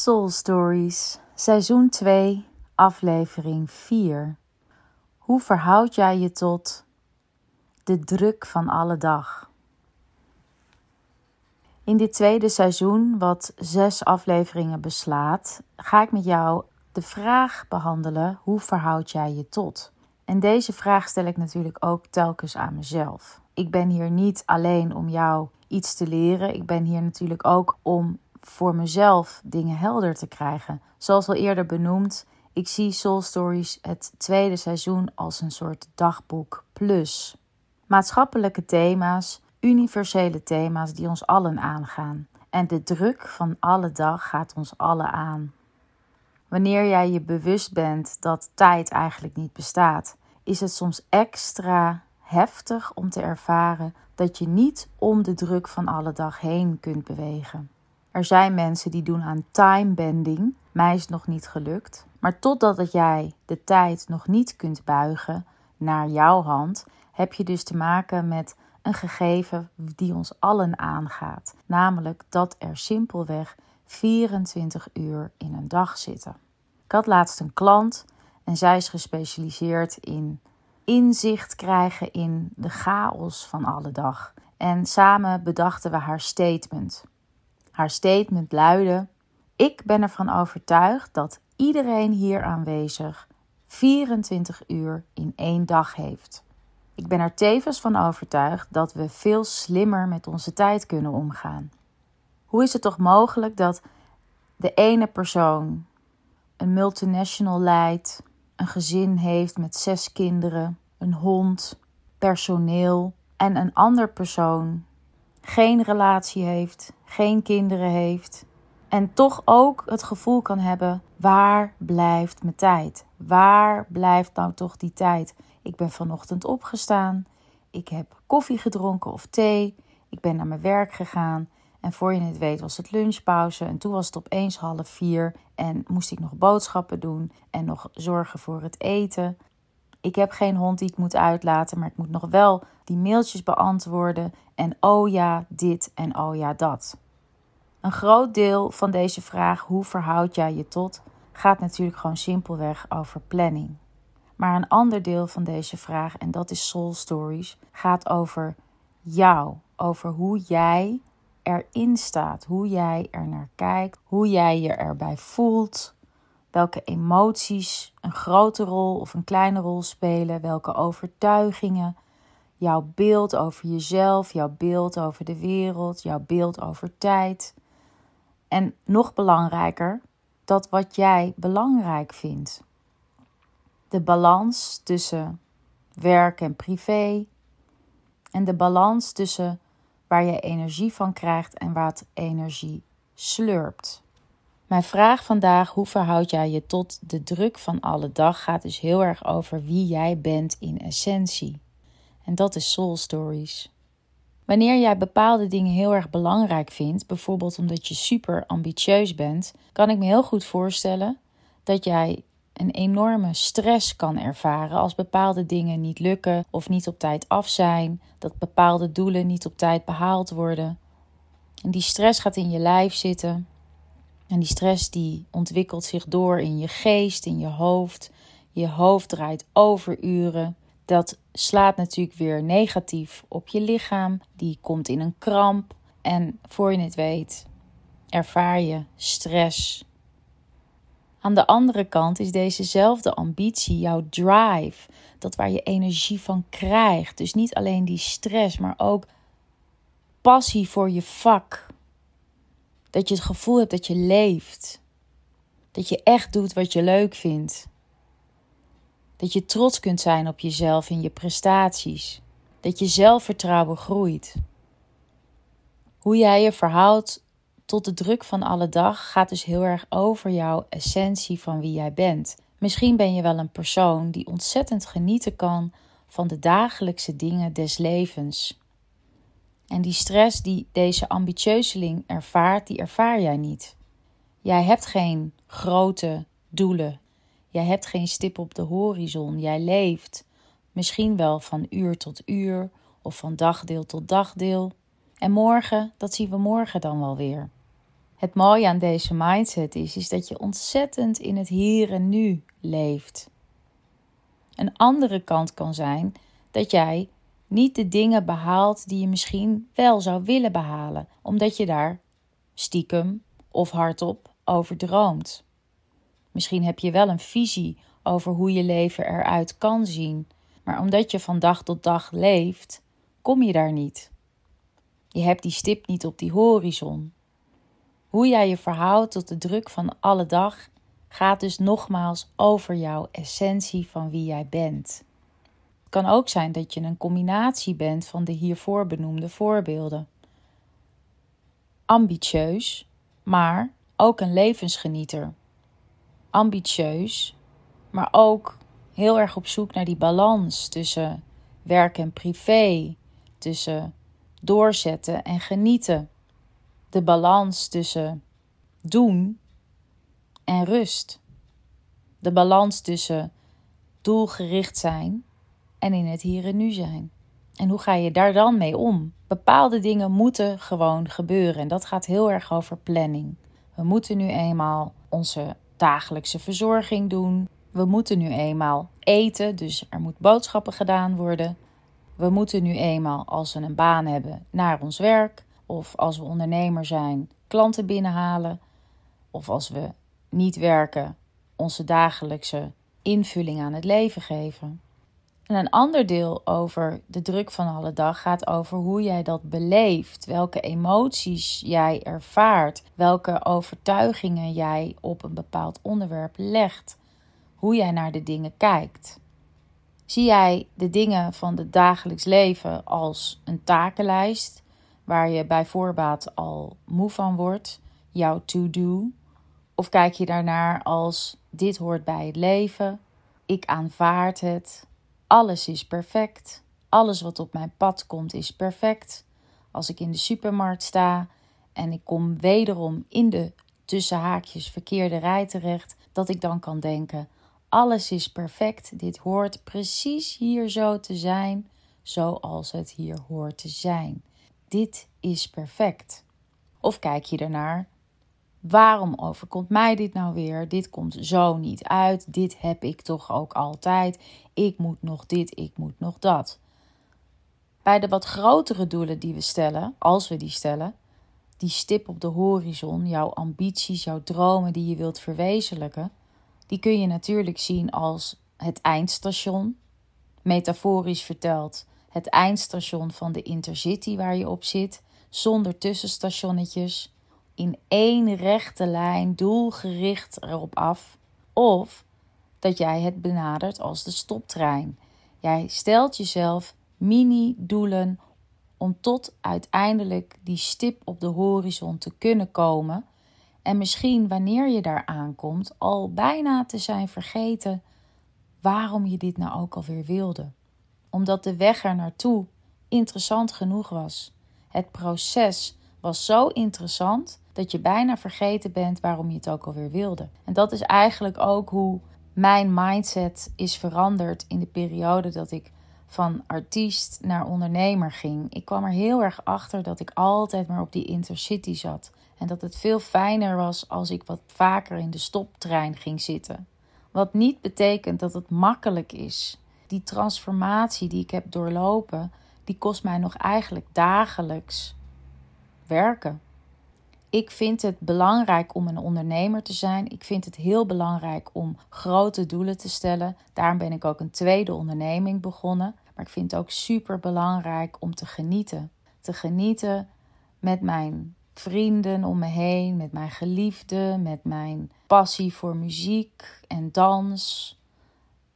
Soul Stories, seizoen 2, aflevering 4. Hoe verhoud jij je tot de druk van alle dag? In dit tweede seizoen, wat zes afleveringen beslaat, ga ik met jou de vraag behandelen: hoe verhoud jij je tot? En deze vraag stel ik natuurlijk ook telkens aan mezelf. Ik ben hier niet alleen om jou iets te leren. Ik ben hier natuurlijk ook om voor mezelf dingen helder te krijgen. Zoals al eerder benoemd, ik zie Soul Stories het tweede seizoen als een soort dagboek plus. Maatschappelijke thema's, universele thema's die ons allen aangaan. En de druk van alle dag gaat ons allen aan. Wanneer jij je bewust bent dat tijd eigenlijk niet bestaat, is het soms extra heftig om te ervaren dat je niet om de druk van alle dag heen kunt bewegen. Er zijn mensen die doen aan time bending. Mij is het nog niet gelukt. Maar totdat dat jij de tijd nog niet kunt buigen naar jouw hand, heb je dus te maken met een gegeven die ons allen aangaat. Namelijk dat er simpelweg 24 uur in een dag zitten. Ik had laatst een klant en zij is gespecialiseerd in inzicht krijgen in de chaos van alle dag. En samen bedachten we haar statement. Haar statement luidde: Ik ben ervan overtuigd dat iedereen hier aanwezig 24 uur in één dag heeft. Ik ben er tevens van overtuigd dat we veel slimmer met onze tijd kunnen omgaan. Hoe is het toch mogelijk dat de ene persoon een multinational leidt, een gezin heeft met zes kinderen, een hond, personeel en een ander persoon geen relatie heeft, geen kinderen heeft en toch ook het gevoel kan hebben: waar blijft mijn tijd? Waar blijft nou toch die tijd? Ik ben vanochtend opgestaan, ik heb koffie gedronken of thee, ik ben naar mijn werk gegaan en voor je het weet was het lunchpauze en toen was het opeens half vier en moest ik nog boodschappen doen en nog zorgen voor het eten. Ik heb geen hond die ik moet uitlaten, maar ik moet nog wel die mailtjes beantwoorden. En oh ja, dit en oh ja, dat. Een groot deel van deze vraag, hoe verhoud jij je tot, gaat natuurlijk gewoon simpelweg over planning. Maar een ander deel van deze vraag, en dat is Soul Stories, gaat over jou. Over hoe jij erin staat, hoe jij er naar kijkt, hoe jij je erbij voelt, welke emoties een grote rol of een kleine rol spelen, welke overtuigingen, jouw beeld over jezelf, jouw beeld over de wereld, jouw beeld over tijd. En nog belangrijker, dat wat jij belangrijk vindt. De balans tussen werk en privé en de balans tussen waar je energie van krijgt en wat energie slurpt. Mijn vraag vandaag, hoe verhoud jij je tot de druk van alle dag, gaat dus heel erg over wie jij bent in essentie. En dat is Soul Stories. Wanneer jij bepaalde dingen heel erg belangrijk vindt, bijvoorbeeld omdat je super ambitieus bent, kan ik me heel goed voorstellen dat jij een enorme stress kan ervaren als bepaalde dingen niet lukken of niet op tijd af zijn, dat bepaalde doelen niet op tijd behaald worden. En die stress gaat in je lijf zitten en die stress die ontwikkelt zich door in je geest, in je hoofd. Je hoofd draait over uren. Dat slaat natuurlijk weer negatief op je lichaam. Die komt in een kramp. En voor je het weet, ervaar je stress. Aan de andere kant is dezezelfde ambitie jouw drive. Dat waar je energie van krijgt. Dus niet alleen die stress, maar ook passie voor je vak dat je het gevoel hebt dat je leeft. Dat je echt doet wat je leuk vindt. Dat je trots kunt zijn op jezelf en je prestaties. Dat je zelfvertrouwen groeit. Hoe jij je verhoudt tot de druk van alle dag gaat dus heel erg over jouw essentie van wie jij bent. Misschien ben je wel een persoon die ontzettend genieten kan van de dagelijkse dingen des levens. En die stress die deze ambitieuzeling ervaart, die ervaar jij niet. Jij hebt geen grote doelen. Jij hebt geen stip op de horizon. Jij leeft misschien wel van uur tot uur of van dagdeel tot dagdeel. En morgen, dat zien we morgen dan wel weer. Het mooie aan deze mindset is, is dat je ontzettend in het hier en nu leeft. Een andere kant kan zijn dat jij niet de dingen behaalt die je misschien wel zou willen behalen, omdat je daar stiekem of hardop over droomt. Misschien heb je wel een visie over hoe je leven eruit kan zien, maar omdat je van dag tot dag leeft, kom je daar niet. Je hebt die stip niet op die horizon. Hoe jij je verhoudt tot de druk van alle dag gaat dus nogmaals over jouw essentie van wie jij bent. Het kan ook zijn dat je een combinatie bent van de hiervoor benoemde voorbeelden. Ambitieus, maar ook een levensgenieter. Ambitieus, maar ook heel erg op zoek naar die balans tussen werk en privé, tussen doorzetten en genieten. De balans tussen doen en rust. De balans tussen doelgericht zijn en in het hier en nu zijn. En hoe ga je daar dan mee om? Bepaalde dingen moeten gewoon gebeuren en dat gaat heel erg over planning. We moeten nu eenmaal onze dagelijkse verzorging doen. We moeten nu eenmaal eten, dus er moet boodschappen gedaan worden. We moeten nu eenmaal, als we een baan hebben, naar ons werk. Of als we ondernemer zijn, klanten binnenhalen. Of als we niet werken, onze dagelijkse invulling aan het leven geven. En een ander deel over de druk van alle dag gaat over hoe jij dat beleeft, welke emoties jij ervaart, welke overtuigingen jij op een bepaald onderwerp legt, hoe jij naar de dingen kijkt. Zie jij de dingen van het dagelijks leven als een takenlijst waar je bij voorbaat al moe van wordt, jouw to-do? Of kijk je daarnaar als dit hoort bij het leven, ik aanvaard het, alles is perfect, alles wat op mijn pad komt is perfect. Als ik in de supermarkt sta en ik kom wederom in de tussen haakjes verkeerde rij terecht, dat ik dan kan denken: alles is perfect. Dit hoort precies hier zo te zijn, zoals het hier hoort te zijn. Dit is perfect. Of kijk je ernaar, waarom overkomt mij dit nou weer? Dit komt zo niet uit. Dit heb ik toch ook altijd. Ik moet nog dit, ik moet nog dat. Bij de wat grotere doelen die we stellen, als we die stellen, die stip op de horizon, jouw ambities, jouw dromen die je wilt verwezenlijken, die kun je natuurlijk zien als het eindstation. Metaforisch verteld, het eindstation van de intercity waar je op zit, zonder tussenstationnetjes, in één rechte lijn, doelgericht erop af. Of dat jij het benadert als de stoptrein. Jij stelt jezelf mini-doelen om tot uiteindelijk die stip op de horizon te kunnen komen en misschien wanneer je daar aankomt, al bijna te zijn vergeten waarom je dit nou ook alweer wilde. Omdat de weg er naartoe interessant genoeg was. Het proces was zo interessant dat je bijna vergeten bent waarom je het ook alweer wilde. En dat is eigenlijk ook hoe mijn mindset is veranderd in de periode dat ik van artiest naar ondernemer ging. Ik kwam er heel erg achter dat ik altijd maar op die intercity zat. En dat het veel fijner was als ik wat vaker in de stoptrein ging zitten. Wat niet betekent dat het makkelijk is. Die transformatie die ik heb doorlopen, die kost mij nog eigenlijk dagelijks werken. Ik vind het belangrijk om een ondernemer te zijn. Ik vind het heel belangrijk om grote doelen te stellen. Daarom ben ik ook een tweede onderneming begonnen. Maar ik vind het ook super belangrijk om te genieten. Te genieten met mijn vrienden om me heen, met mijn geliefde, met mijn passie voor muziek en dans.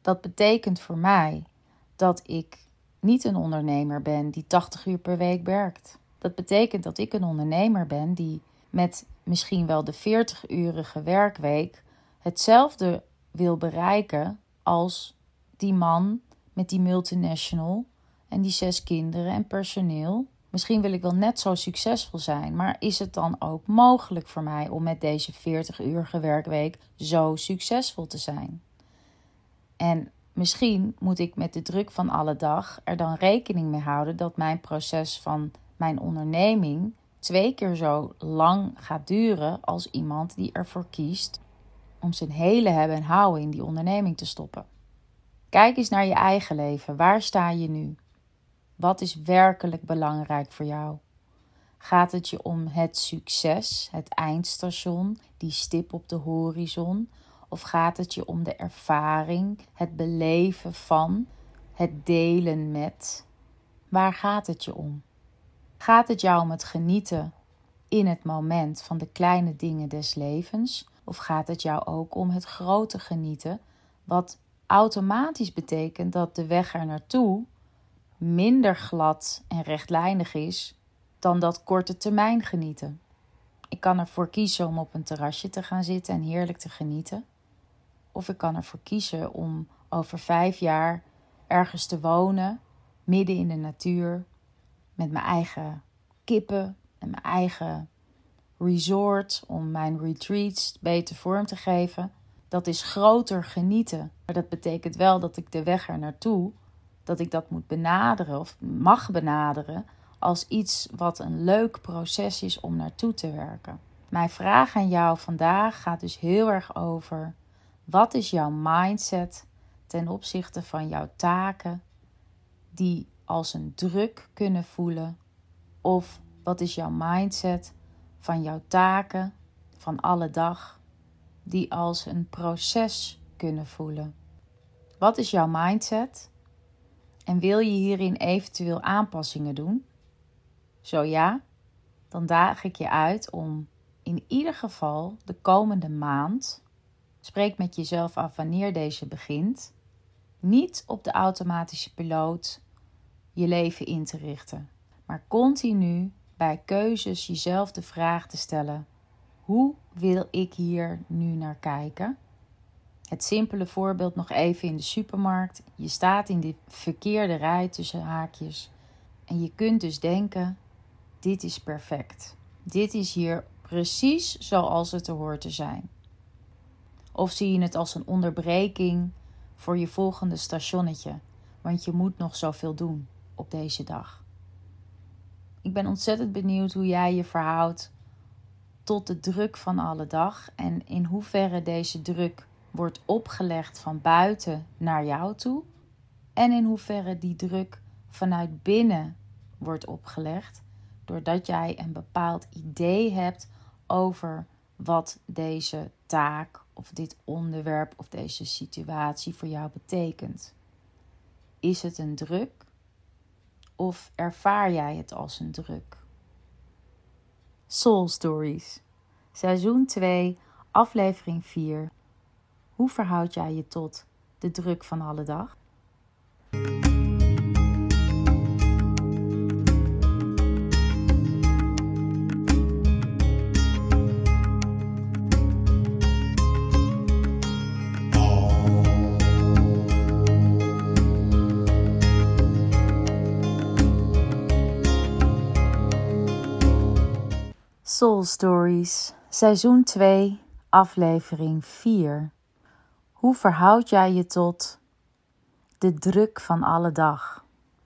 Dat betekent voor mij dat ik niet een ondernemer ben die 80 uur per week werkt. Dat betekent dat ik een ondernemer ben die met misschien wel de 40-urige werkweek hetzelfde wil bereiken als die man met die multinational en die zes kinderen en personeel Misschien wil ik wel net zo succesvol zijn, maar is het dan ook mogelijk voor mij om met deze 40-urige werkweek zo succesvol te zijn? En misschien moet ik met de druk van alle dag er dan rekening mee houden dat mijn proces van mijn onderneming twee keer zo lang gaat duren als iemand die ervoor kiest om zijn hele hebben en houden in die onderneming te stoppen. Kijk eens naar je eigen leven. Waar sta je nu? Wat is werkelijk belangrijk voor jou? Gaat het je om het succes, het eindstation, die stip op de horizon? Of gaat het je om de ervaring, het beleven van, het delen met? Waar gaat het je om? Gaat het jou om het genieten in het moment van de kleine dingen des levens? Of gaat het jou ook om het grote genieten, wat automatisch betekent dat de weg er naartoe minder glad en rechtlijnig is dan dat korte termijn genieten? Ik kan ervoor kiezen om op een terrasje te gaan zitten en heerlijk te genieten. Of ik kan ervoor kiezen om over vijf jaar ergens te wonen, midden in de natuur, met mijn eigen kippen en mijn eigen resort om mijn retreats beter vorm te geven. Dat is groter genieten. Maar dat betekent wel dat ik de weg er naartoe, dat ik dat moet benaderen of mag benaderen als iets wat een leuk proces is om naartoe te werken. Mijn vraag aan jou vandaag gaat dus heel erg over: wat is jouw mindset ten opzichte van jouw taken die als een druk kunnen voelen? Of wat is jouw mindset van jouw taken van alle dag die als een proces kunnen voelen? Wat is jouw mindset? En wil je hierin eventueel aanpassingen doen? Zo ja, dan daag ik je uit om in ieder geval de komende maand, spreek met jezelf af wanneer deze begint, niet op de automatische piloot je leven in te richten, maar continu bij keuzes jezelf de vraag te stellen: hoe wil ik hier nu naar kijken? Het simpele voorbeeld nog even in de supermarkt. Je staat in de verkeerde rij tussen haakjes. En je kunt dus denken: dit is perfect. Dit is hier precies zoals het er hoort te zijn. Of zie je het als een onderbreking voor je volgende stationnetje, want je moet nog zoveel doen op deze dag. Ik ben ontzettend benieuwd hoe jij je verhoudt tot de druk van alle dag en in hoeverre deze druk wordt opgelegd van buiten naar jou toe en in hoeverre die druk vanuit binnen wordt opgelegd doordat jij een bepaald idee hebt over wat deze taak of dit onderwerp of deze situatie voor jou betekent. Is het een druk of ervaar jij het als een druk? Soul Stories, seizoen 2, aflevering 4. Hoe verhoud jij je tot de druk van alle dag? Soul Stories, seizoen 2, aflevering 4. Hoe verhoud jij je tot de druk van alle dag?